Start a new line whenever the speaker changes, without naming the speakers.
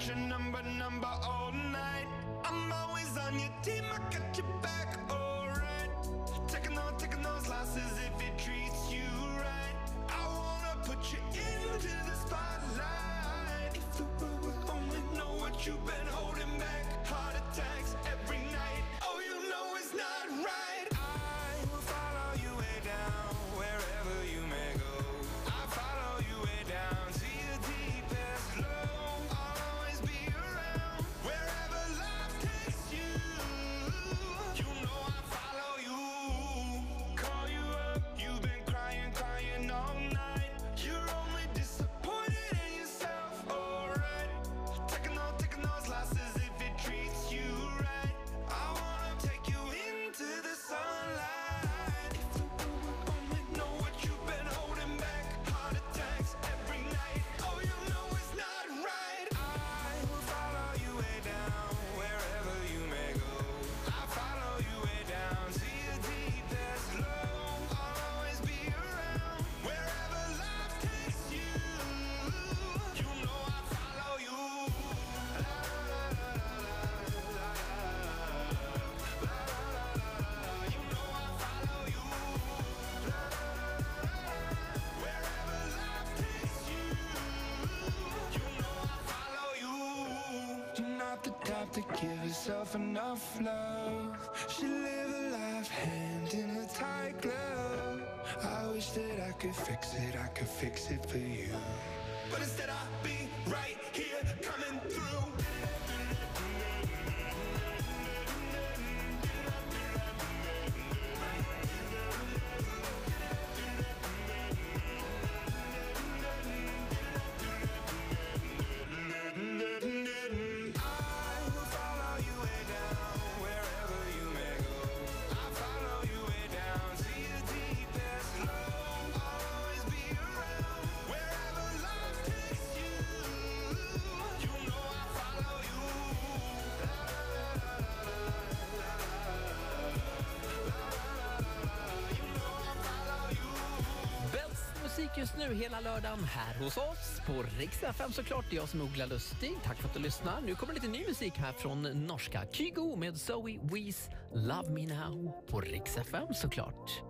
got your number, number all night. I'm always on your team, I got your back. the time to give herself enough love. She live a life hand in a tight glove. I wish that I could fix it, I could fix it for you. But instead I'll be right
musik just nu hela lördagen här hos oss på Rix FM såklart. Det är jag som är Uggla Lustig. Tack för att du lyssnar. Nu kommer lite ny musik här från norska Kygo med Zoe Wees Love Me Now på Rix FM såklart.